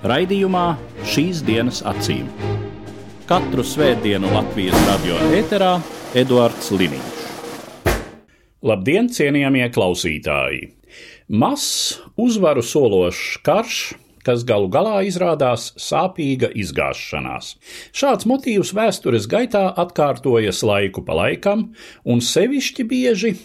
Raidījumā šīs dienas acīm. Katru svētdienu Latvijas radio eterā Eduards Liniņš. Labdien, cienījamie klausītāji! Mazs uzvaru sološs karš, kas galu galā izrādās sāpīga izgāšanās. Šāds motīvs vēstures gaitā atkārtojas laiku pa laikam, un sevišķi bieži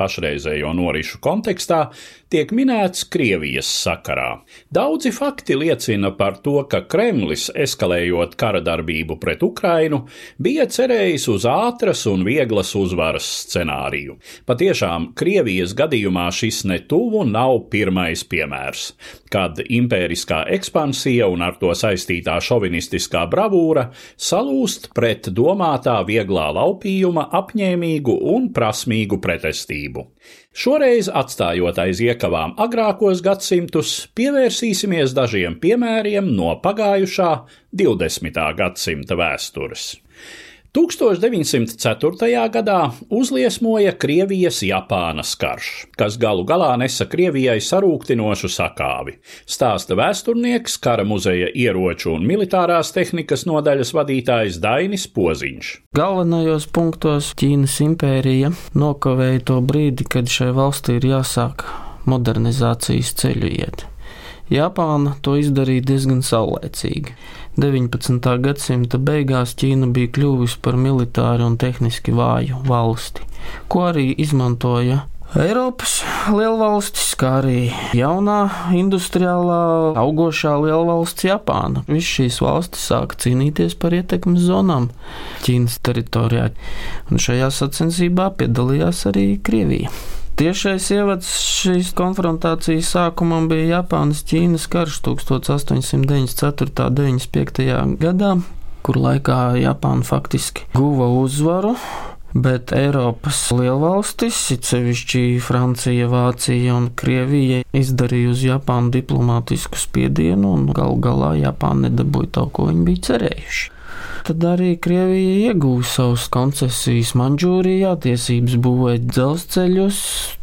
pašreizējo norisu kontekstā tiek minēts Krievijas sakarā. Daudzi fakti liecina par to, ka Kremlis, eskalējot kara darbību pret Ukrainu, bija cerējis uz ātras un vieglas uzvaras scenāriju. Patiešām Krievijas gadījumā šis netuvu nav pirmais piemērs, kad impēriskā ekspansija un ar to saistītā šovinistiskā bravūra salūst pret domātā vieglā laupījuma apņēmīgu un prasmīgu pretestību. Šoreiz, atstājot aiz iekavām agrākos gadsimtus, pievērsīsimies dažiem piemēriem no pagājušā 20. gadsimta vēstures. 1904. gadā uzliesmoja Krievijas-Japānas karš, kas galu galā nesa Krievijai sarūktinošu sakāvi, stāsta vēsturnieks, kara muzeja ieroču un militārās tehnikas nodaļas vadītājs Dainis Poziņš. Galvenajos punktos Ķīnas impērija nokavēja to brīdi, kad šai valstī ir jāsāk modernizācijas ceļu iet. Japāna to izdarīja diezgan saulēcīgi. 19. gadsimta beigās Ķīna bija kļuvusi par militāri un tehniski vāju valsti, ko arī izmantoja Eiropas lielvalstis, kā arī jaunā industriālā augošā lielvalsts Japāna. Visas šīs valstis sāka cīnīties par ietekmes zonām Ķīnas teritorijā, un šajā sacensībā piedalījās arī Krievija. Tiešais ievads šīs konfrontācijas sākumam bija Japānas-Ķīnas karš 1894. un 95. gadā, kur laikā Japāna faktiski guva uzvaru. Bet Eiropas lielvalstis, it sevišķi Francija, Vācija un Krievija, izdarīja uz Japānu diplomātisku spiedienu, un galu galā Japāna nedabūja to, ko viņi bija cerējuši. Tad arī Krievija iegūja savus koncesijas Manžūrijā, tiesības būvēt dzelzceļus,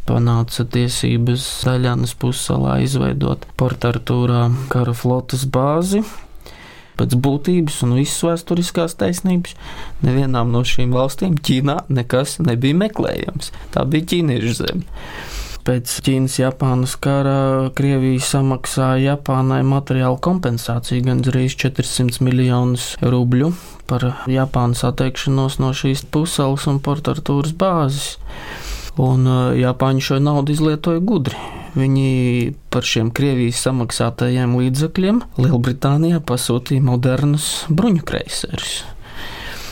panāca tiesības Daļanas pussalā izveidot Portartūrā kara flotes bāzi. Pēc būtības un visas vēsturiskās taisnības nevienām no šīm valstīm Ķīnā nekas nebija meklējams. Tā bija ķīniešu zeme. Pēc Ķīnas-Japānas kara Krievija samaksāja Japānai materiālu kompensāciju gandrīz 400 miljonus rubļu par Japānas atteikšanos no šīs pussalas un portartūras bāzes. Un Japāņi šo naudu izlietoja gudri. Viņi par šiem Krievijas samaksātajiem līdzekļiem Lielbritānijā pasūtīja modernus bruņukreiserus.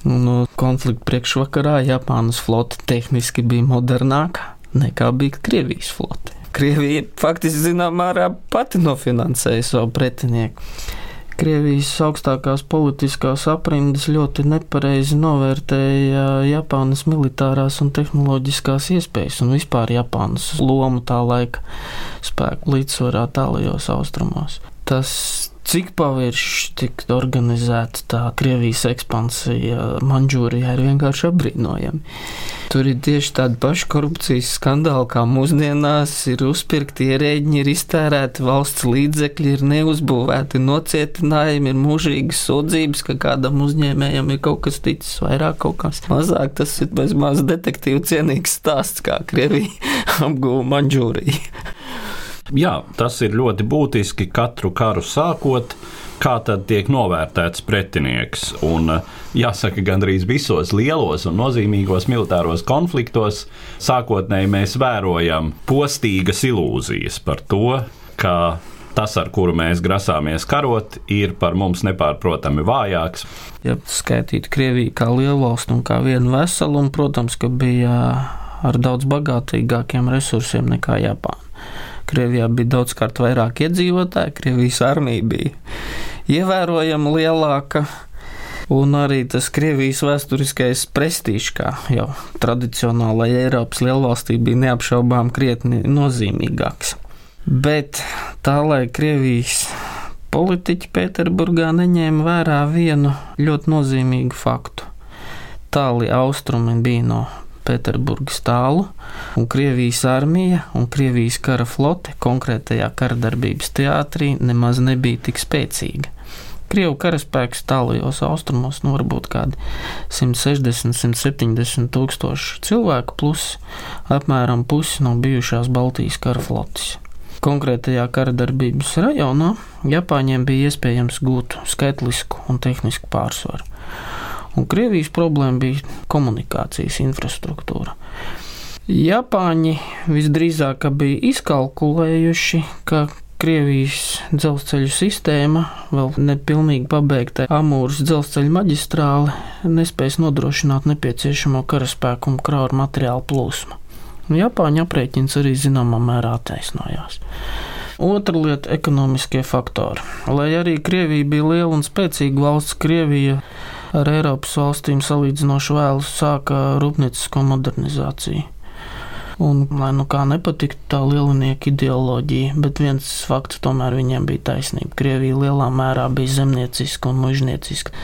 Un konflikta priekšvakarā Japānas flote tehniski bija modernāka nekā bija Krievijas flote. Krievija faktiski zināmā mērā pati nofinansēja savu pretinieku. Krievijas augstākās politiskās aprindas ļoti nepareizi novērtēja Japānas militārās un tehnoloģiskās iespējas un vispār Japānas lomu tā laika spēku līdzsvarā tālajos austrumos. Tas cik pavirši tika organizēta tā Krievijas ekspansija Manžūrijā, ir vienkārši apbrīnojami. Tur ir tieši tādi paši korupcijas skandāli, kā mūsdienās ir uzpirkti ierēģi, ir iztērēti valsts līdzekļi, ir neuzbūvēti nocietinājumi, ir mūžīgas sūdzības, ka kādam uzņēmējam ir kaut kas ticis vairāk, kaut kas mazāk. Tas ir bez maz detektīvu cienīgs stāsts, kā Krievija apguva Manžūriju. Jā, tas ir ļoti būtiski katru karu sākot. Kā tad tiek novērtēts pretinieks? Un, jāsaka, gandrīz visos lielos un nozīmīgos militāros konfliktos sākotnēji mēs vērojam postīgas ilūzijas par to, ka tas, ar kuru mēs grasāmies karot, ir par mums nepārprotami vājāks. Ja skaitītu Krieviju kā lielu valstu un kā vienu veselu, un, protams, ka bija ar daudz bagātīgākiem resursiem nekā Japāna Krievijā bija daudzkārt vairāk iedzīvotāju, Krievijas armija bija ievērojami lielāka. Un arī tas Krievijas vēsturiskais prestižs, kā jau tradicionālajai Eiropas lielvalstī, bija neapšaubām krietni nozīmīgāks. Bet tā, lai Krievijas politiķi Pēterburgā neņēma vērā vienu ļoti nozīmīgu faktu. Tāli austrumi bija no Pēterburgas tālu, un Krievijas armija un Krievijas kara flote konkrētajā kara darbības teātrī nemaz nebija tik spēcīga. Krievu karaspēks tālajos austrumos nu varbūt kādi 160, 170 tūkstoši cilvēku, plus apmēram pusi no bijušās Baltijas kara flotes. Konkrētajā kara darbības rajonā Japāņiem bija iespējams gūt skaitlisku un tehnisku pārsvaru un Krievijas problēma bija komunikācijas infrastruktūra. Japāņi visdrīzāk bija izkalkulējuši, ka Krievijas dzelzceļa sistēma, vēl nepilnīgi pabeigta Amūras dzelzceļa maģistrāle, nespēs nodrošināt nepieciešamo karaspēku un krauru materiālu plūsmu. Japāņu aprēķins arī zināmā mērā attaisnojās. Otra lieta - ekonomiskie faktori. Lai arī Krievija bija liela un spēcīga valsts, Krievija ar Eiropas valstīm salīdzinoši vēlu sāka rūpniecisko modernizāciju. Un, lai nu kā nepatiktu tā lielinieka ideoloģija, bet viens fakts tomēr viņiem bija taisnība. Krievija lielā mērā bija zemnieciska un mužnieciska.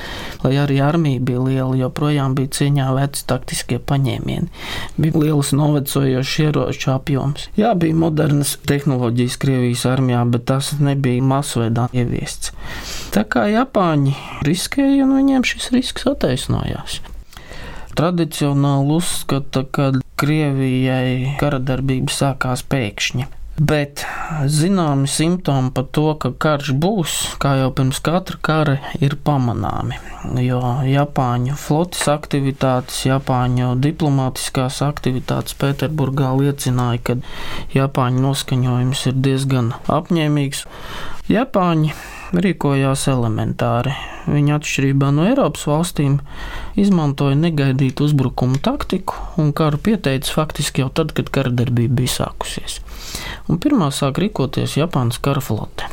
Lai arī armija bija liela, joprojām bija cieņā veci taktiskie paņēmieni. Bija liels novecojošs ieroču apjoms. Jā, bija modernas tehnoloģijas Krievijas armijā, bet tas nebija masveidā ieviests. Tā kā Japāņi riskēja, un viņiem šis risks attaisnojās tradicionāli uzskata, ka Krievijai kara darbība sākās pēkšņi. Bet zināmi simptomi par to, ka karš būs, kā jau pirms katra kara, ir pamanāmi. Jo Japāņu flotes aktivitātes, Japāņu diplomātiskās aktivitātes Pēterburgā liecināja, ka Japāņu noskaņojums ir diezgan apņēmīgs. Japāņi rīkojās elementāri. Viņi atšķirībā no Eiropas valstīm izmantoja negaidītu uzbrukumu taktiku un karu pieteica faktiski jau tad, kad kara darbība bija sākusies. Un pirmā sāk rīkoties Japānas kara flote.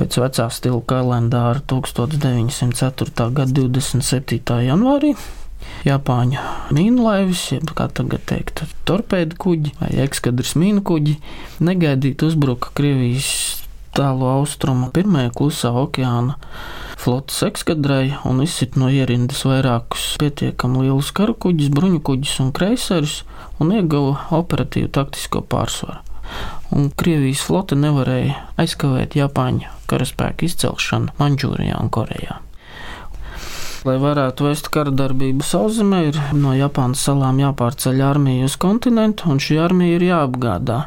Pēc vecā stila kalendāra 1904. gada 27. janvārī Japāņu mīnlaivis, jeb kā tagad teikt, torpēdu kuģi vai ekskadras mīnu kuģi, negaidīti uzbruka Krievijas tālu austrumu pirmajā klusā okeāna flotes ekskadrai un izsit no ierindas vairākus pietiekami lielus karakuģus, bruņukuģus un kreiserus un ieguva operatīvu taktisko pārsvaru. Un Krievijas flote nevarēja aizkavēt Japāņu karaspēku izcelšanu Mančūrijā un Korejā. Lai varētu vest kara darbību sauszemē, ir no Japānas salām jāpārceļ armija uz kontinentu, un šī armija ir jāapgādā.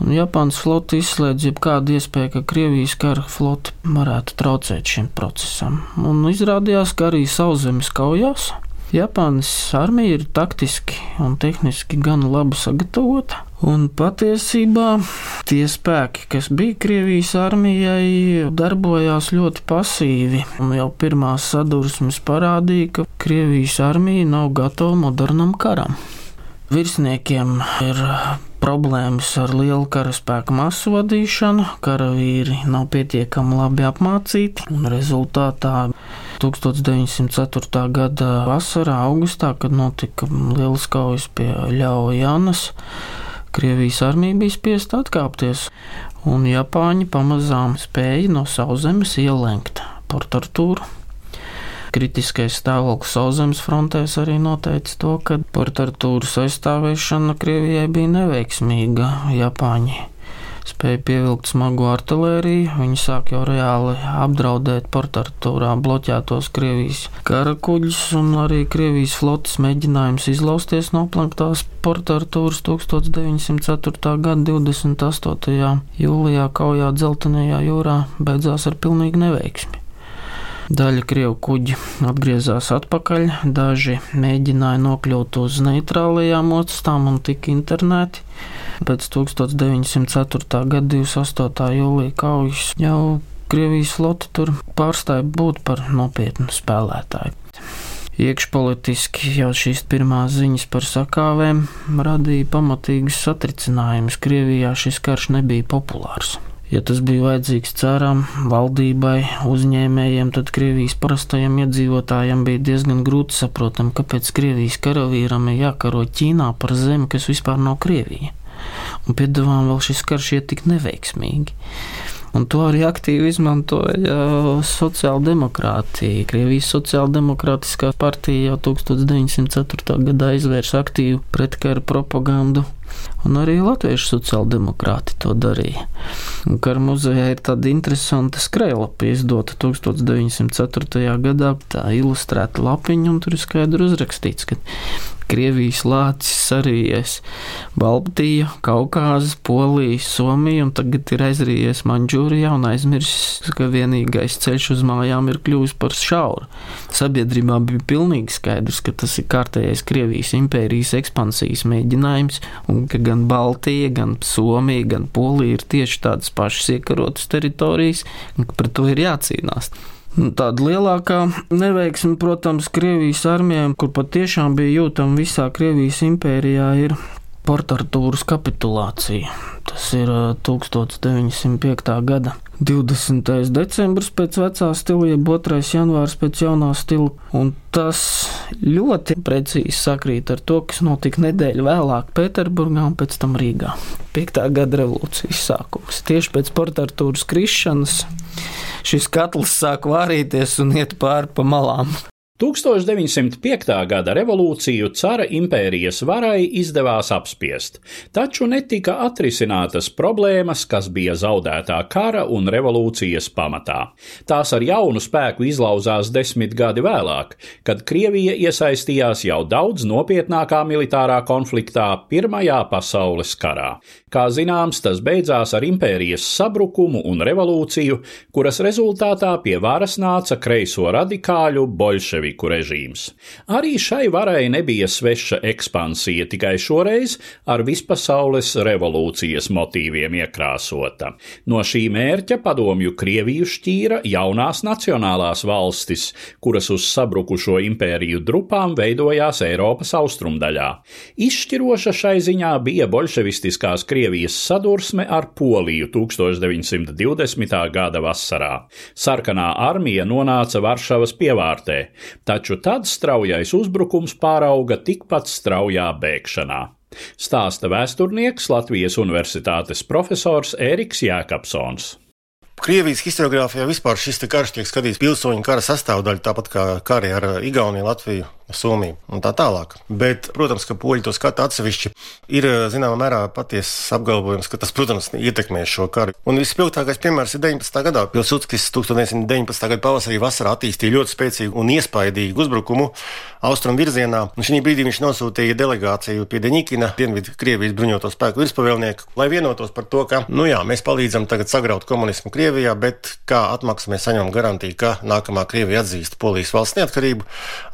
Japānas flote izslēdz jebkādu iespēju, ka Krievijas kara flote varētu traucēt šim procesam. Un izrādījās, ka arī sauszemes kaujās Japānas armija ir taktiski un tehniski gan labi sagatavota. Un patiesībā tie spēki, kas bija Krievijas armijai, darbojās ļoti pasīvi. Un jau pirmās sadursmes parādīja, ka Krievijas armija nav gatava modernam karam. Virsniekiem ir problēmas ar lielu karaspēku masu vadīšanu, karavīri nav pietiekami labi apmācīti, un rezultātā 1904. gada vasarā, augustā, kad notika lielas kaujas pie Ļauja Janas, Krievijas armija bija spiesta atkāpties, un Japāņi pamazām spēja no sauszemes ielenkt Portartūru kritiskais stāvoklis sauszemes frontēs arī noteica to, ka portartūras aizstāvēšana Krievijai bija neveiksmīga. Japāņi spēja pievilkt smagu artēriju. Viņi sāk jau reāli apdraudēt portartūrā bloķētos Krievijas karakuģus, un arī Krievijas flotes mēģinājums izlausties no planktās portartūras 1904. gada 28. jūlijā kaujā Dzeltenajā jūrā beidzās ar pilnīgu neveiksmi. Daļa krievu kuģi atgriezās atpakaļ, daži mēģināja nokļūt uz neitrālajām ostām un tika internēti. Pēc 1904. gada 28. jūlija kaujas jau Krievijas flote tur pārstāja būt par nopietnu spēlētāju. Iekšpolitiski jau šīs pirmās ziņas par sakāvēm radīja pamatīgus satricinājumus. Krievijā šis karš nebija populārs. Ja tas bija vajadzīgs cērām, valdībai, uzņēmējiem, tad Krievijas parastajam iedzīvotājam bija diezgan grūti saprotam, kāpēc Krievijas karavīram ir jākaro Ķīnā par zemi, kas vispār nav Krievija. Un piedāvājumā vēl šis karš iet tik neveiksmīgi. Un to arī aktīvi izmantoja sociāldemokrātija. Krievijas sociāldemokrātiskā partija jau 1904. gadā izvērsa aktīvu pretkara propagandu. Un arī latviešu sociāldemokrāti to darīja. Kara muzejā ir tāda interesanta skrejlapa izdota 1904. gadā. Tā ilustrēta lapiņa, un tur ir skaidri uzrakstīts, ka Krievijas lācis sarījies Baltiju, Kaukāzu, Poliju, Somiju un tagad ir aizrījies Manģūrijā un aizmirsis, ka vienīgais ceļš uz mājām ir kļuvis par šauru. Sabiedrībā bija pilnīgi skaidrs, ka tas ir kārtējais Krievijas impērijas ekspansijas mēģinājums un ka gan Baltija, gan Somija, gan Polija ir tieši tādas pašas iekarotas teritorijas un ka pret to ir jācīnās. Nu, tāda lielākā neveiksme, protams, Krievijas armijai, kur patiešām bija jūtama visā Krievijas impērijā, ir Portartūras kapitulācija. Tas ir 1905. gada 20. decembris pēc vecā stila, jeb 2. janvārs pēc jaunā stila, un tas ļoti precīzi sakrīt ar to, kas notika nedēļu vēlāk Pēterburgā un pēc tam Rīgā. 5. gada revolūcijas sākums. Tieši pēc Portartūras krišanas šis katls sāk vārīties un iet pāri pa malām. 1905. gada revolūciju cara impērijas varai izdevās apspiest, taču netika atrisinātas problēmas, kas bija zaudētā kara un revolūcijas pamatā. Tās ar jaunu spēku izlauzās desmit gadi vēlāk, kad Krievija iesaistījās jau daudz nopietnākā militārā konfliktā Pirmajā pasaules karā. Kā zināms, tas beidzās ar impērijas sabrukumu un revolūciju, kuras rezultātā pie varas nāca kreiso radikāļu bolševiku režīms. Arī šai varai nebija sveša ekspansija, tikai šoreiz ar vispasaules revolūcijas motīviem iekrāsota. No šī mērķa padomju Krieviju šķīra jaunās nacionālās valstis, kuras uz sabrukušo impēriju drupām veidojās Eiropas austrumdaļā. Izšķiroša šai ziņā bija bolševistiskās Krievijas Krievijas sadursme ar Poliju 1920. gada vasarā. Sarkanā armija nonāca Varšavas pievārtē, taču tad straujais uzbrukums pārauga tikpat straujā bēgšanā. Stāsta vēsturnieks Latvijas Universitātes profesors Ēriks Jēkabsons. Krievijas historiografijā vispār šis karš tiek skatīts pilsoņu kara sastāvdaļa, tāpat kā kari ar Igauniju, Latviju, Somiju un tā tālāk. Bet, protams, ka poļi to skata atsevišķi. Ir zināmā mērā patiesas apgalvojums, ka tas, protams, ietekmē šo karu. Un vispilgtākais piemērs ir 19. gadā. Pilsudskis 1919. gada pavasarī vasarā attīstīja ļoti spēcīgu un iespaidīgu uzbrukumu austrumu virzienā. Un šī brīdī viņš nosūtīja delegāciju pie Deņikina, Dienvidu Krievijas bruņoto spēku virspavēlnieku, lai vienotos par to, ka, nu jā, mēs palīdzam tagad sagraut komunismu Krievijā, bet kā atmaksu mēs saņemam garantiju, ka nākamā Krievija atzīst Polijas valsts neatkarību.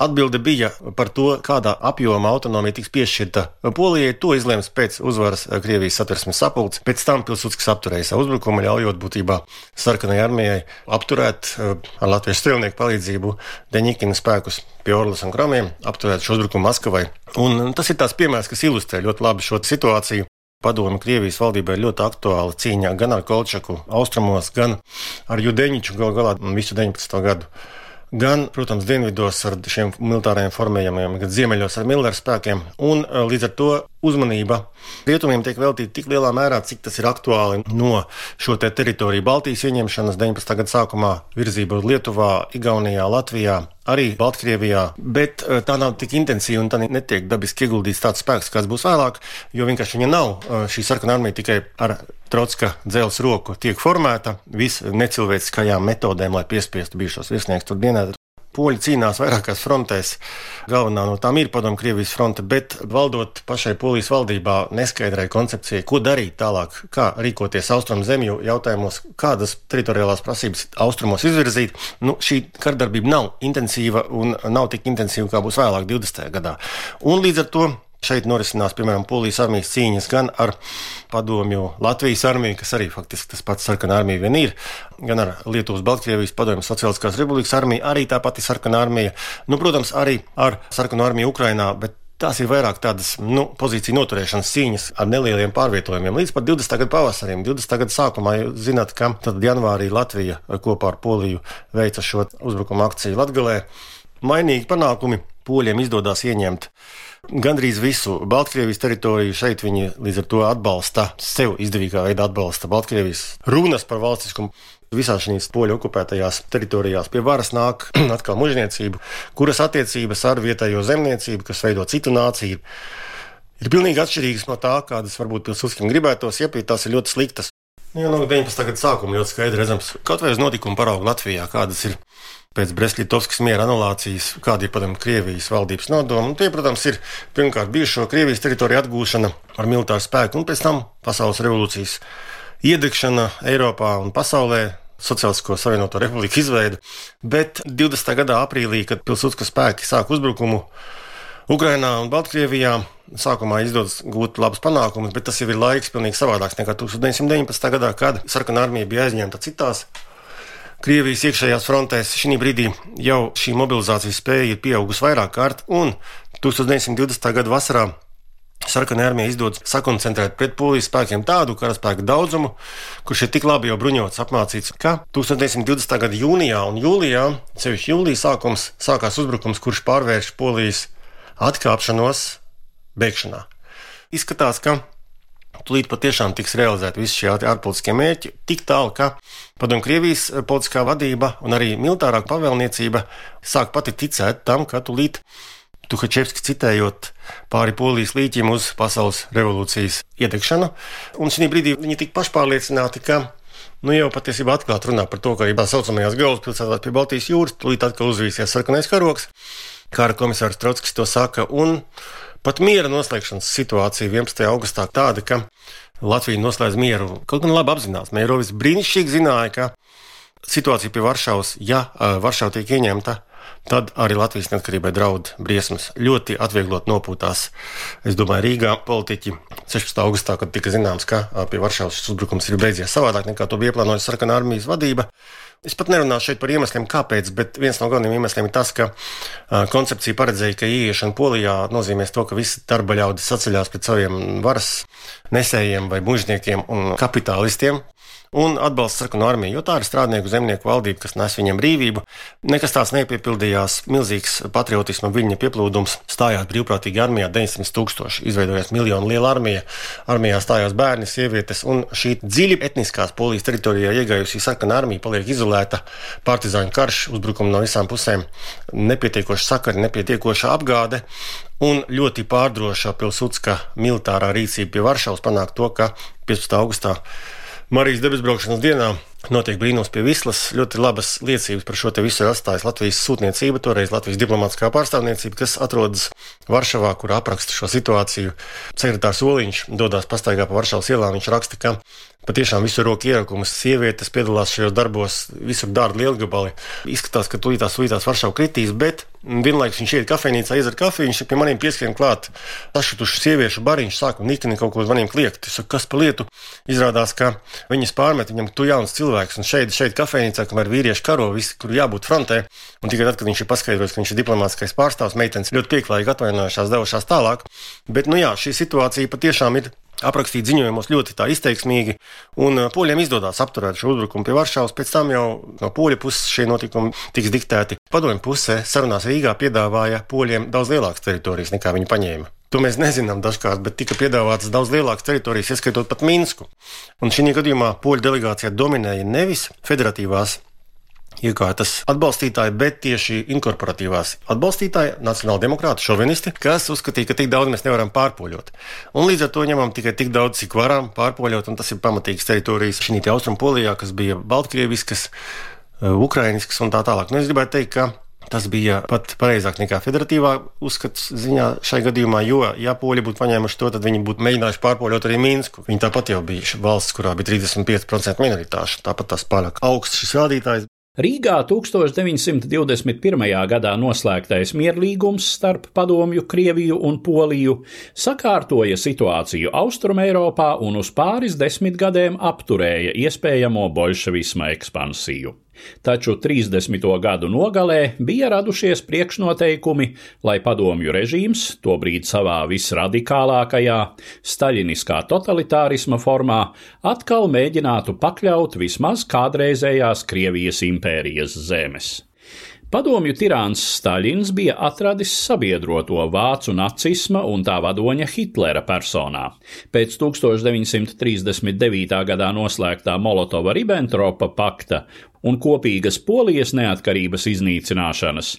Atbilde bija diskusija par to, kādā apjomā autonomija tiks piešķirta Polijai, to izlems pēc uzvaras Krievijas satversmes sapulces. Pēc tam Pilsudskis apturēja savu uzbrukumu, ļaujot būtībā sarkanajai armijai apturēt eh, ar latviešu strēlnieku palīdzību Deņikina spēkus pie Orlas un Kramiem, apturēt šo uzbrukumu Maskavai. Un tas ir tās piemērs, kas ilustrē ļoti labi šo situāciju. Padomu Krievijas valdībai ļoti aktuāla cīņā gan ar Kolčaku austrumos, gan ar Judeņiču gal galā visu 19. gadu gan, protams, dienvidos ar šiem militāriem formējumiem, gan ziemeļos ar militāriem spēkiem. Un e, līdz ar to uzmanība rietumiem tiek veltīta tik lielā mērā, cik tas ir aktuāli no šo te teritoriju Baltijas ieņemšanas 19. gada sākumā virzība uz Lietuvā, Igaunijā, Latvijā. Arī Baltkrievijā, bet e, tā nav tik intensīva un tā netiek dabiski ieguldīts tāds spēks, kāds būs vēlāk, jo vienkārši viņa nav. E, šī sarkanā armija tikai ar Trotska dzelzs roku tiek formēta visnecilvēciskajām metodēm, lai piespiestu bijušos virsniekus tur dienēt. Poļi cīnās vairākās frontēs. Galvenā no tām ir padomu Krievijas fronte, bet valdot pašai Polijas valdībā neskaidrai koncepcijai, ko darīt tālāk, kā rīkoties austrumu zemju jautājumos, kādas teritoriālās prasības austrumos izvirzīt. Nu, šī kardarbība nav intensīva un nav tik intensīva, kā būs vēlāk, 20. gadā. Un līdz ar to Šeit norisinās, piemēram, Polijas armijas cīņas gan ar padomju Latvijas armiju, kas arī faktiski tas pats sarkanā armija vien ir, gan ar Lietuvas, Baltkrievijas padomju Sociāliskās republikas armiju, arī tā pati sarkanā armija. Nu, protams, arī ar sarkanu armiju Ukrainā, bet Tās ir vairāk tādas nu, pozīciju noturēšanas cīņas ar nelieliem pārvietojumiem. Līdz pat 20. gada pavasarim, 20. gada sākumā, jūs zināt, ka tad janvārī Latvija kopā ar Poliju veica šo uzbrukuma akciju Latgalē. Mainīgi panākumi poļiem izdodas ieņemt gandrīz visu Baltkrievijas teritoriju. Šeit viņi līdz ar to atbalsta, sev izdevīgā veidā atbalsta Baltkrievijas runas par valstiskumu. Visās šīs poļu okupētajās teritorijās pie varas nāk atkal mužniecība, kuras attiecības ar vietējo zemniecību, kas veido citu nāciju, ir pilnīgi atšķirīgas no tā, kādas varbūt pilsūskim gribētos, ja pie tās ir ļoti sliktas. Nu, jau no 19. gada sākuma ļoti skaidri redzams, kaut vai uz notikumu paraugu Latvijā, kādas ir pēc Brest-Litovskas miera anulācijas, kāda ir padomju Krievijas valdības nodoma. Tie, protams, ir pirmkārt bijušo Krievijas teritoriju atgūšana ar militāru spēku, un pēc tam pasaules revolūcijas iedegšana Eiropā un pasaulē, Sociālisko Savienoto Republiku izveidu, bet 20. gadā aprīlī, kad pilsūtiskas spēki sāk uzbrukumu Ukrainā un Baltkrievijā, sākumā izdodas gūt labus panākumus, bet tas jau ir laiks pilnīgi savādāks nekā 1919. gadā, kad sarkanā armija bija aizņemta citās Krievijas iekšējās frontēs šī brīdī jau šī mobilizācijas spēja ir pieaugusi vairāk kārt, un 1920. gada vasarā Sarkanā armija izdodas sakoncentrēt pret polijas spēkiem tādu karaspēku daudzumu, kurš ir tik labi jau bruņots, apmācīts, ka 1920. gada jūnijā un jūlijā, sevišķi jūlijā sākums, sākās uzbrukums, kurš pārvērš polijas atkāpšanos bēgšanā. Izskatās, ka tūlīt patiešām tiks realizēti visi šie ārpolitiskie mērķi, tik tālu, ka padomju Krievijas politiskā vadība un arī militārā pavēlniecība sāk pati ticēt tam, ka tūlīt Tuhačevski citējot pāri polijas līķim uz pasaules revolūcijas iedegšanu. Un šī brīdī viņi tika pašpārliecināti, ka nu, jau patiesībā atklāti runā par to, ka arī tā saucamajās galvaspilsētās pie Baltijas jūras tūlīt atkal uzvīsies sarkanais karoks. Kāra komisārs Trotskis to saka, un pat miera noslēgšanas situācija 11. augustā tāda, ka Latvija noslēdz mieru. Kaut gan labi apzinās, Mērovis brīnišķīgi zināja, ka situācija pie Varšavas, ja Varšava tiek ieņemta, tad arī Latvijas neatkarībai draud briesmas. Ļoti atvieglot nopūtās, es domāju, Rīgā politiķi 16. augustā, kad tika zināms, ka pie Varšavas šis uzbrukums ir beidzies savādāk nekā to bija plānojusi sarkanā armijas vadība. Es pat nerunāšu šeit par iemesliem, kāpēc, bet viens no galvenajiem iemesliem ir tas, ka uh, koncepcija paredzēja, ka ieiešana Polijā nozīmēs to, ka visi darba ļaudis atceļās pret saviem varas nesējiem vai mužniekiem un kapitālistiem, un atbalsta sarkanu armiju, jo tā ir strādnieku zemnieku valdība, kas nes viņam brīvību. Nekas tāds nepiepildījās. Milzīgs patriotisma viņa pieplūdums stājās brīvprātīgi armijā 900 tūkstoši, izveidojās miljonu liela armija. Armijā stājās bērni, sievietes, un šī dziļi etniskās polijas teritorijā iegājusi sarkana armija paliek izolēta. Partizāņu karš, uzbrukumi no visām pusēm, nepietiekoša sakari, nepietiekoša apgāde. Un ļoti pārdroša pilsūtska militārā rīcība pie Varšavas panāk to, ka 15. augustā Marijas debesbraukšanas dienā notiek brīnums pie Vislas. Ļoti labas liecības par šo te visu ir atstājusi Latvijas sūtniecība, toreiz Latvijas diplomātiskā pārstāvniecība, kas atrodas Varšavā, kur apraksta šo situāciju. Sekretārs Oliņš dodas pastaigā pa Varšavas ielām. Viņš raksta, ka patiešām visur roku ierakumus, sievietes piedalās šajos darbos, visur dārgi lielgabali. Izskatās, ka tūlītās sūtās Varšava kritīs, bet vienlaikus viņš iet kafejnīcā, izdzer kafiju, viņš pie maniem pieskrien klāt. Sašutuši sieviešu bariņš sāka nikni kaut ko uz maniem kliegt. Es saku, kas pa lietu? Izrādās, ka viņas pārmet viņam, tu jauns cilvēks, un šeit, šeit kafejnīcā, kamēr vīrieši karo, visi, kur jābūt frontē, un tikai tad, kad viņš ir paskaidrojis, ka viņš ir diplomātskais pārstāvs, meitenes ļoti pieklājīgi atvainojušās, devušās tālāk. Bet, nu jā, šī situācija patiešām ir aprakstīt ziņojumos ļoti izteiksmīgi, un poļiem izdodas apturēt šo uzbrukumu pie Varšavas. Pēc tam jau no poļu puses šie notikumi tiks diktēti. Padomju pusē sarunās Rīgā piedāvāja poļiem daudz lielākas teritorijas nekā viņi paņēma. To mēs nezinām dažkārt, bet tika piedāvātas daudz lielākas teritorijas, ieskaitot pat Minsku. Un šī gadījumā poļu delegācijā dominēja nevis federatīvās iekārtas atbalstītāji, bet tieši inkorporatīvās atbalstītāji, nacionāla demokrāta, šovinisti, kas uzskatīja, ka tik daudz mēs nevaram pārpoļot. Un līdz ar to ņemam tikai tik daudz, cik varam pārpoļot, un tas ir pamatīgs teritorijas šī austrumpolijā, kas bija Baltkrieviskas, eh, Ukrainiskas un tā tālāk. Nu, es gribētu teikt, ka Tas bija pat pareizāk nekā federatīvā uzskats ziņā šai gadījumā, jo, ja poļi būtu paņēmuši to, tad viņi būtu mēģinājuši pārpoļot arī Minsku. Viņi tāpat jau bija valsts, kurā bija 35% minoritāšu, tāpat tas pārāk augsts šis rādītājs. Rīgā 1921. gadā noslēgtais mierlīgums starp Padomju, Krieviju un Poliju sakārtoja situāciju Austrumēropā un uz pāris desmitgadēm apturēja iespējamo bolševisma ekspansiju. Taču 30. gadu nogalē bija radušies priekšnoteikumi, lai padomju režīms, tobrīd savā visradikālākajā, staļiniskā totalitārisma formā, atkal mēģinātu pakļaut vismaz kādreizējās Krievijas impērijas zemes. Padomju tirāns Staļins bija atradis sabiedroto vācu nacisma un tā vadoņa Hitlera personā. Pēc 1939. gadā noslēgtā Molotova-Ribbentropa pakta un kopīgas polijas neatkarības iznīcināšanas,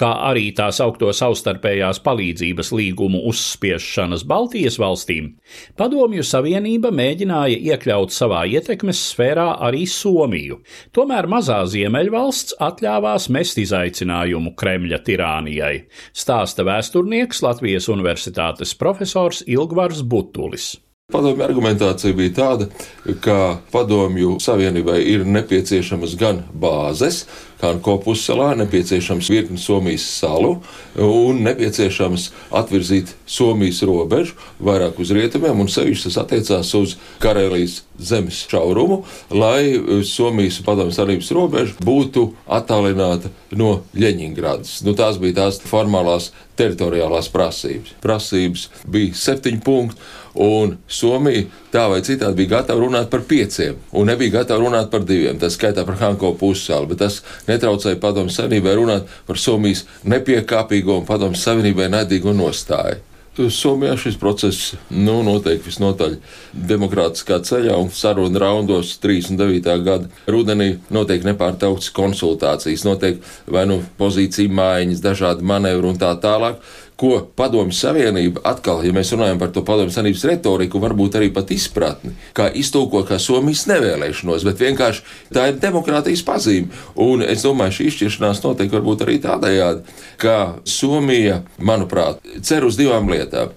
kā arī tā saukto savstarpējās palīdzības līgumu uzspiešanas Baltijas valstīm, Padomju Savienība mēģināja iekļaut savā ietekmes sfērā arī Somiju. Tomēr mazā Ziemeļvalsts atļāvās mest izaicinājumu Kremļa tirānijai, stāsta vēsturnieks Latvijas Universitātes profesors Ilgvars Butulis. Padomju argumentācija bija tāda, ka padomju savienībai ir nepieciešamas gan bāzes, Hanko pussalā, nepieciešams virkni Somijas salu un nepieciešams atvirzīt Somijas robežu vairāk uz rietumiem, un sevišķi tas attiecās uz Karelijas zemes šaurumu, lai Somijas padomju savienības robeža būtu attālināta no Ļeņingradas. Nu, tās bija tās formālās teritoriālās prasības. Prasības bija septiņi punkti, un Somija tā vai citādi bija gatava runāt par pieciem, un nebija gatava runāt par diviem. Tas skaitā par Hanko pussalu, bet tas netraucēja Padomu Savienībai runāt par Somijas nepiekāpīgo un Padomu Savienībai naidīgo nostāju. Somijā šis process nu, notiek visnotaļ demokrātiskā ceļā, un sarunu raundos 39. gada rudenī notiek nepārtrauktas konsultācijas, notiek vai nu pozīcija mājiņas, dažādi manevri un tā tālāk ko Padomju Savienība atkal, ja mēs runājam par to Padomju Savienības retoriku, varbūt arī pat izpratni, kā iztulkot kā Somijas nevēlēšanos, bet vienkārši tā ir demokrātijas pazīme. Un es domāju, šī izšķiršanās notiek varbūt arī tādējādi, ka Somija, manuprāt, cer uz divām lietām.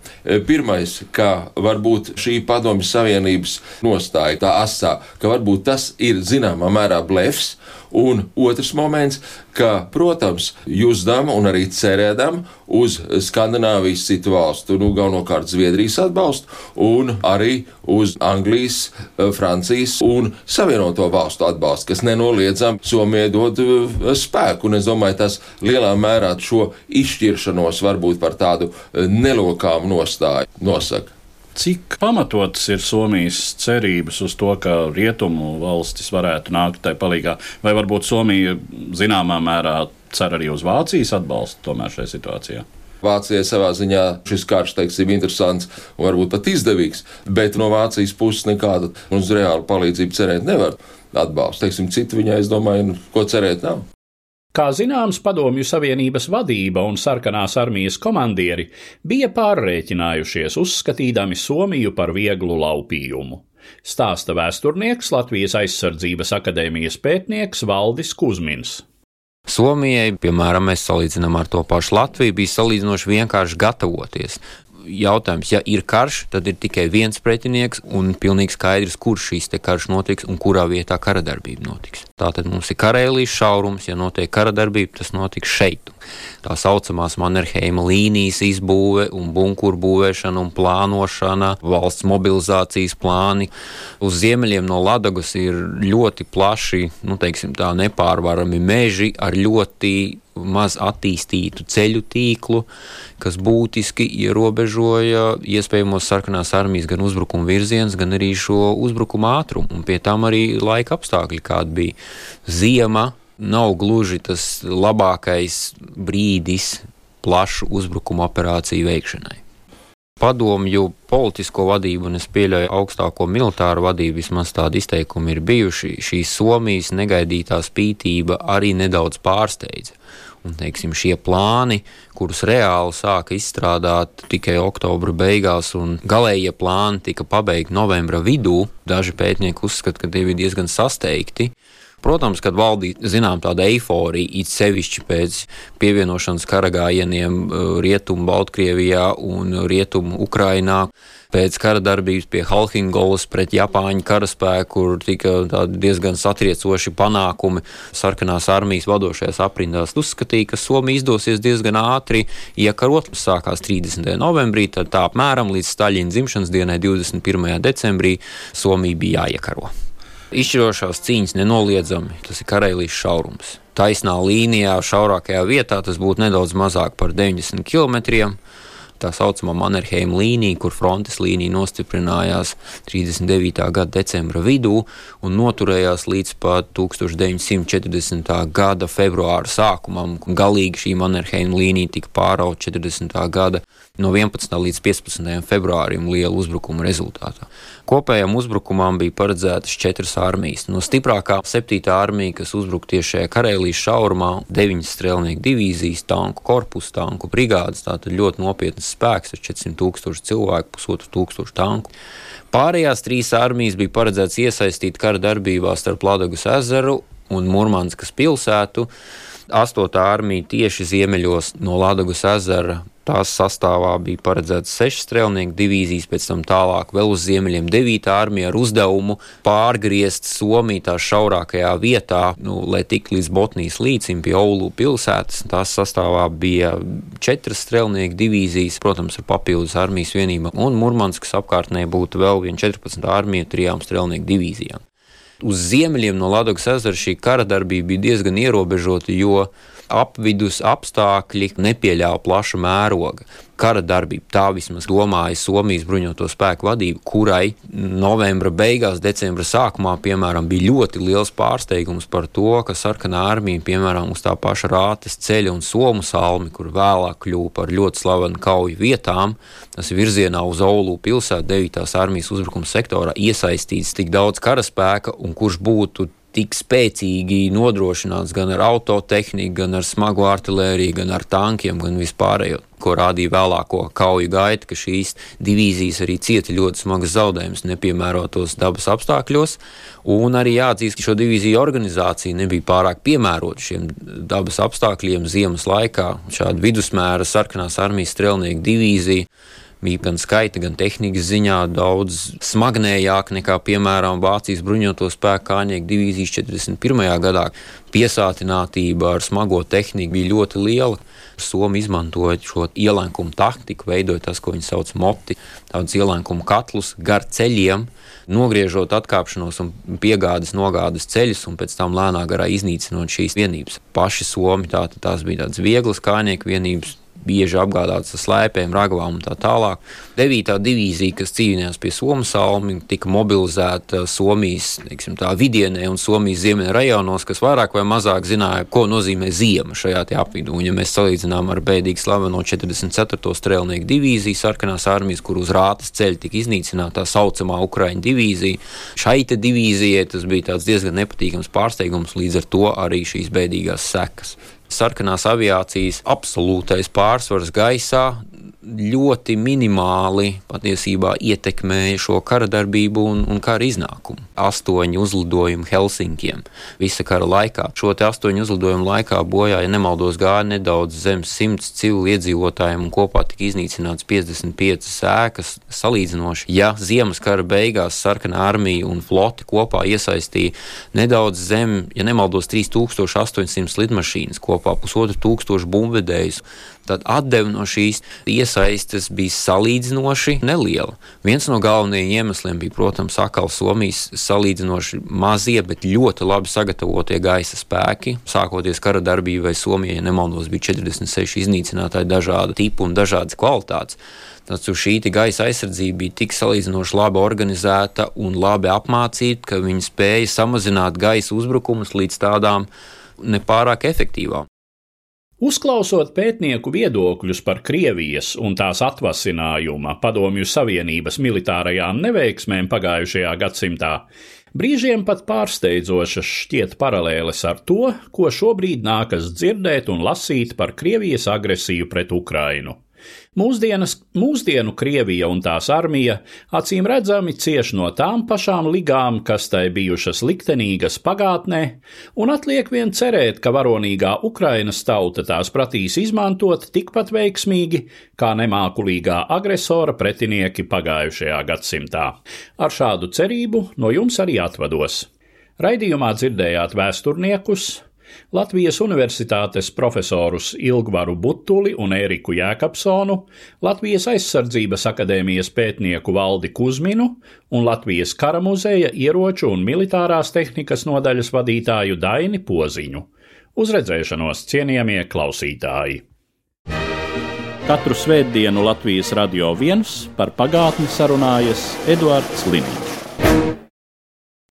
Pirmais, ka varbūt šī Padomju Savienības nostāja tā asā, ka varbūt tas ir zināmā mērā blefs, Un otrs moments, ka, protams, jūzdam un arī cerēdam uz Skandināvijas citu valstu, nu, galvenokārt Zviedrijas atbalstu, un arī uz Anglijas, eh, Francijas un Savienoto valstu atbalstu, kas nenoliedzami Somijai dod eh, spēku. Un es domāju, tas lielā mērā šo izšķiršanos varbūt par tādu eh, nelokāmu nostāju nosaka. Cik pamatotas ir Somijas cerības uz to, ka rietumu valstis varētu nākt tai palīdzīgā, vai varbūt Somija zināmā mērā cer arī uz Vācijas atbalstu tomēr šajā situācijā? Vācijai savā ziņā šis karš, teiksim, interesants un varbūt pat izdevīgs, bet no Vācijas puses nekāda uz reālu palīdzību cerēt nevar. Atbalsts, teiksim, citu viņai, es domāju, nu, ko cerēt nav. Kā zināms, Padomju Savienības vadība un sarkanās armijas komandieri bija pārreķinājušies, uzskatīdami Somiju par vieglu laupījumu. Stāsta vēsturnieks Latvijas aizsardzības akadēmijas pētnieks Valdis Kusmins. Somijai, piemēram, mēs salīdzinām ar to pašu Latviju, bija salīdzinoši vienkārši gatavoties jautājums, ja ir karš, tad ir tikai viens pretinieks un pilnīgi skaidrs, kurš šīs karš notiks un kurā vietā kara darbība notiks. Tātad mums ir karēlīs šaurums, ja notiek kara darbība, tas notiks šeit. Tā saucamās Mannerheima līnijas izbūve un bunkuru būvēšana un plānošana, valsts mobilizācijas plāni. Uz ziemeļiem no Ladagas ir ļoti plaši, nu, teiksim tā, nepārvarami meži ar ļoti maz attīstītu ceļu tīklu, kas būtiski ierobežoja iespējamos sarkanās armijas gan uzbrukuma virziens, gan arī šo uzbrukuma ātrumu. Un pie tam arī laika apstākļi, kādi bija ziema, nav gluži tas labākais brīdis plašu uzbrukuma operāciju veikšanai. Padomju politisko vadību, un es pieļauju augstāko militāro vadību, vismaz tādi izteikumi ir bijuši. Šī Somijas negaidītā spītība arī nedaudz pārsteidza. Un, teiksim, šie plāni, kurus reāli sāka izstrādāt tikai oktobra beigās, un galējie plāni tika pabeigti novembra vidū, daži pētnieki uzskata, ka tie bija diezgan sasteigti. Protams, kad valdīja zinām tāda eiforija, it sevišķi pēc pievienošanas karagājieniem uh, Rietumu Baltkrievijā un Rietumu Ukrainā, pēc kara darbības pie Halhingolas pret Japāņu karaspēku, kur tika diezgan satriecoši panākumi sarkanās armijas vadošajās aprindās. Uzskatīja, ka Somija izdosies diezgan ātri iekarot. Sākās 30. novembrī, tad tā apmēram līdz Staļina dzimšanas dienai 21. decembrī Somija bija jāiekaro. Izšķirošās cīņas nenoliedzami, tas ir Karelijas šaurums. Taisnā līnijā, šaurākajā vietā tas būtu nedaudz mazāk par 90 km tā saucamā Mannerheima līnija, kur frontes līnija nostiprinājās 39. gada decembra vidū un noturējās līdz pat 1940. gada februāra sākumam. Galīgi šī Mannerheima līnija tika pārauta 40. gada no 11. līdz 15. februārim liela uzbrukuma rezultātā. Kopējam uzbrukumam bija paredzētas četras armijas. No stiprākā 7. armija, kas uzbruka tieši šajā Karēlijas šaurumā, 9 strēlnieku divīzijas, tanku korpusu, tanku brigādes, tātad ļoti nopietnas spēks ar 400 tūkstošu cilvēku, pusotru tūkstošu tanku. Pārējās trīs armijas bija paredzētas iesaistīt kara darbībā starp Ladagas ezeru un Murmanskas pilsētu. 8. armija tieši ziemeļos no Ladagas ezera Tās sastāvā bija paredzēts sešas strēlnieku divīzijas, pēc tam tālāk vēl uz ziemeļiem devītā armija ar uzdevumu pārgriezt Somiju tā šaurākajā vietā, nu, lai tik līdz Botnijas līcim pie Oulu pilsētas. Tās sastāvā bija četras strēlnieku divīzijas, protams, ar papildus armijas vienībām, un Murmanskas apkārtnē būtu vēl viena 14. armija trijām strēlnieku divīzijām. Uz ziemeļiem no Latvijas ezera šī kara darbība bija diezgan ierobežota, jo apvidus apstākļi nepieļāva plaša mēroga. Kara darbība, tā vismaz domāja Somijas bruņoto spēku vadība, kurai novembra beigās, decembra sākumā, piemēram, bija ļoti liels pārsteigums par to, ka sarkanā armija, piemēram, uz tā paša rātes ceļa un somu salmi, kur vēlāk kļuva par ļoti slavenu kauju vietām, tas ir virzienā uz Oulu pilsētu 9. armijas uzbrukuma sektorā iesaistīts tik daudz karaspēka un kurš būtu tik spēcīgi nodrošināts gan ar autotehniku, gan ar smagu artēriju, gan ar tankiem, gan vispārējo. Ko rādīja vēlāko kauju gaita, ka šīs divīzijas arī cieta ļoti smagas zaudējumus nepiemērotos dabas apstākļos. Un arī jāatzīst, ka šo divīziju organizācija nebija pārāk piemērota šiem dabas apstākļiem ziemas laikā. Šāda vidusmēra sarkanās armijas strelnieku divīzija bija gan skaita, gan tehnikas ziņā daudz smagnējāk nekā, piemēram, Vācijas bruņoto spēku kānieku divīzijas 41. gadā. Piesātinātība ar smago tehniku bija ļoti liela. Somija izmantoja šo ielēkumu taktiku, veidojot tas, ko viņi sauc par moti, tādus ielēkumu katlus gar ceļiem, nogriežot atkāpšanos un piegādes nogādes ceļus, un pēc tam lēnā garā iznīcinot šīs vienības. Paši Somi tā, tās bija tādas vieglas kājnieku vienības, bieži apgādāts ar slēpēm, ragavām un tā tālāk. 9. divīzija, kas cīnījās pie Somijas salmi, tika mobilizēta Somijas teiksim, vidienē un Somijas ziemeļa rajonos, kas vairāk vai mazāk zināja, ko nozīmē ziema šajā apvidū. Un, ja mēs salīdzinām ar bēdīgi slaveno 44. strēlnieku divīziju, sarkanās armijas, kur uz rātas ceļa tika iznīcināta tā saucamā Ukraiņu divīzija, šai divīzijai tas bija diezgan nepatīkams pārsteigums, līdz ar to arī šīs bēdīgās sekas sarkanās aviācijas absolūtais pārsvars gaisā ļoti minimāli patiesībā ietekmēja šo kara darbību un, un kara iznākumu. Astoņi uzlidojumi Helsinkiem visa kara laikā. Šo astoņu uzlidojumu laikā bojā, ja nemaldos, gāja nedaudz zem simts civilu iedzīvotājiem un kopā tika iznīcināts 55 ēkas salīdzinoši. Ja ziemas kara beigās sarkanā armija un flote kopā iesaistīja nedaudz zem, ja nemaldos, 3800 lidmašīnas, kopā pusotru tūkstošu bumbvedējus, tad atdeve no šīs iesaistes bija salīdzinoši neliela. Viens no galvenajiem iemesliem bija, protams, atkal Somijas salīdzinoši mazie, bet ļoti labi sagatavotie gaisa spēki. Sākoties kara darbībai Somijai, ja nemaldos, bija 46 iznīcinātāji dažāda tipa un dažādas kvalitātes. Taču šī gaisa aizsardzība bija tik salīdzinoši labi organizēta un labi apmācīta, ka viņi spēja samazināt gaisa uzbrukumus līdz tādām nepārāk efektīvām. Uzklausot pētnieku viedokļus par Krievijas un tās atvasinājuma Padomju Savienības militārajām neveiksmēm pagājušajā gadsimtā, brīžiem pat pārsteidzošas šķiet paralēles ar to, ko šobrīd nākas dzirdēt un lasīt par Krievijas agresiju pret Ukrainu. Mūsdienas, mūsdienu Krievija un tās armija acīm redzami cieš no tām pašām ligām, kas tai bijušas liktenīgas pagātnē, un atliek vien cerēt, ka varonīgā Ukrainas tauta tās pratīs izmantot tikpat veiksmīgi kā nemākulīgā agresora pretinieki pagājušajā gadsimtā. Ar šādu cerību no jums arī atvados. Raidījumā dzirdējāt vēsturniekus, Latvijas Universitātes profesorus Ilgvaru Butuli un Ēriku Jēkabsonu, Latvijas aizsardzības akadēmijas pētnieku Valdi Kuzminu un Latvijas kara muzeja ieroču un militārās tehnikas nodaļas vadītāju Daini Poziņu. Uz redzēšanos, cienījamie klausītāji! Katru svētdienu Latvijas radio viens par pagātni sarunājas Eduards Liniņš.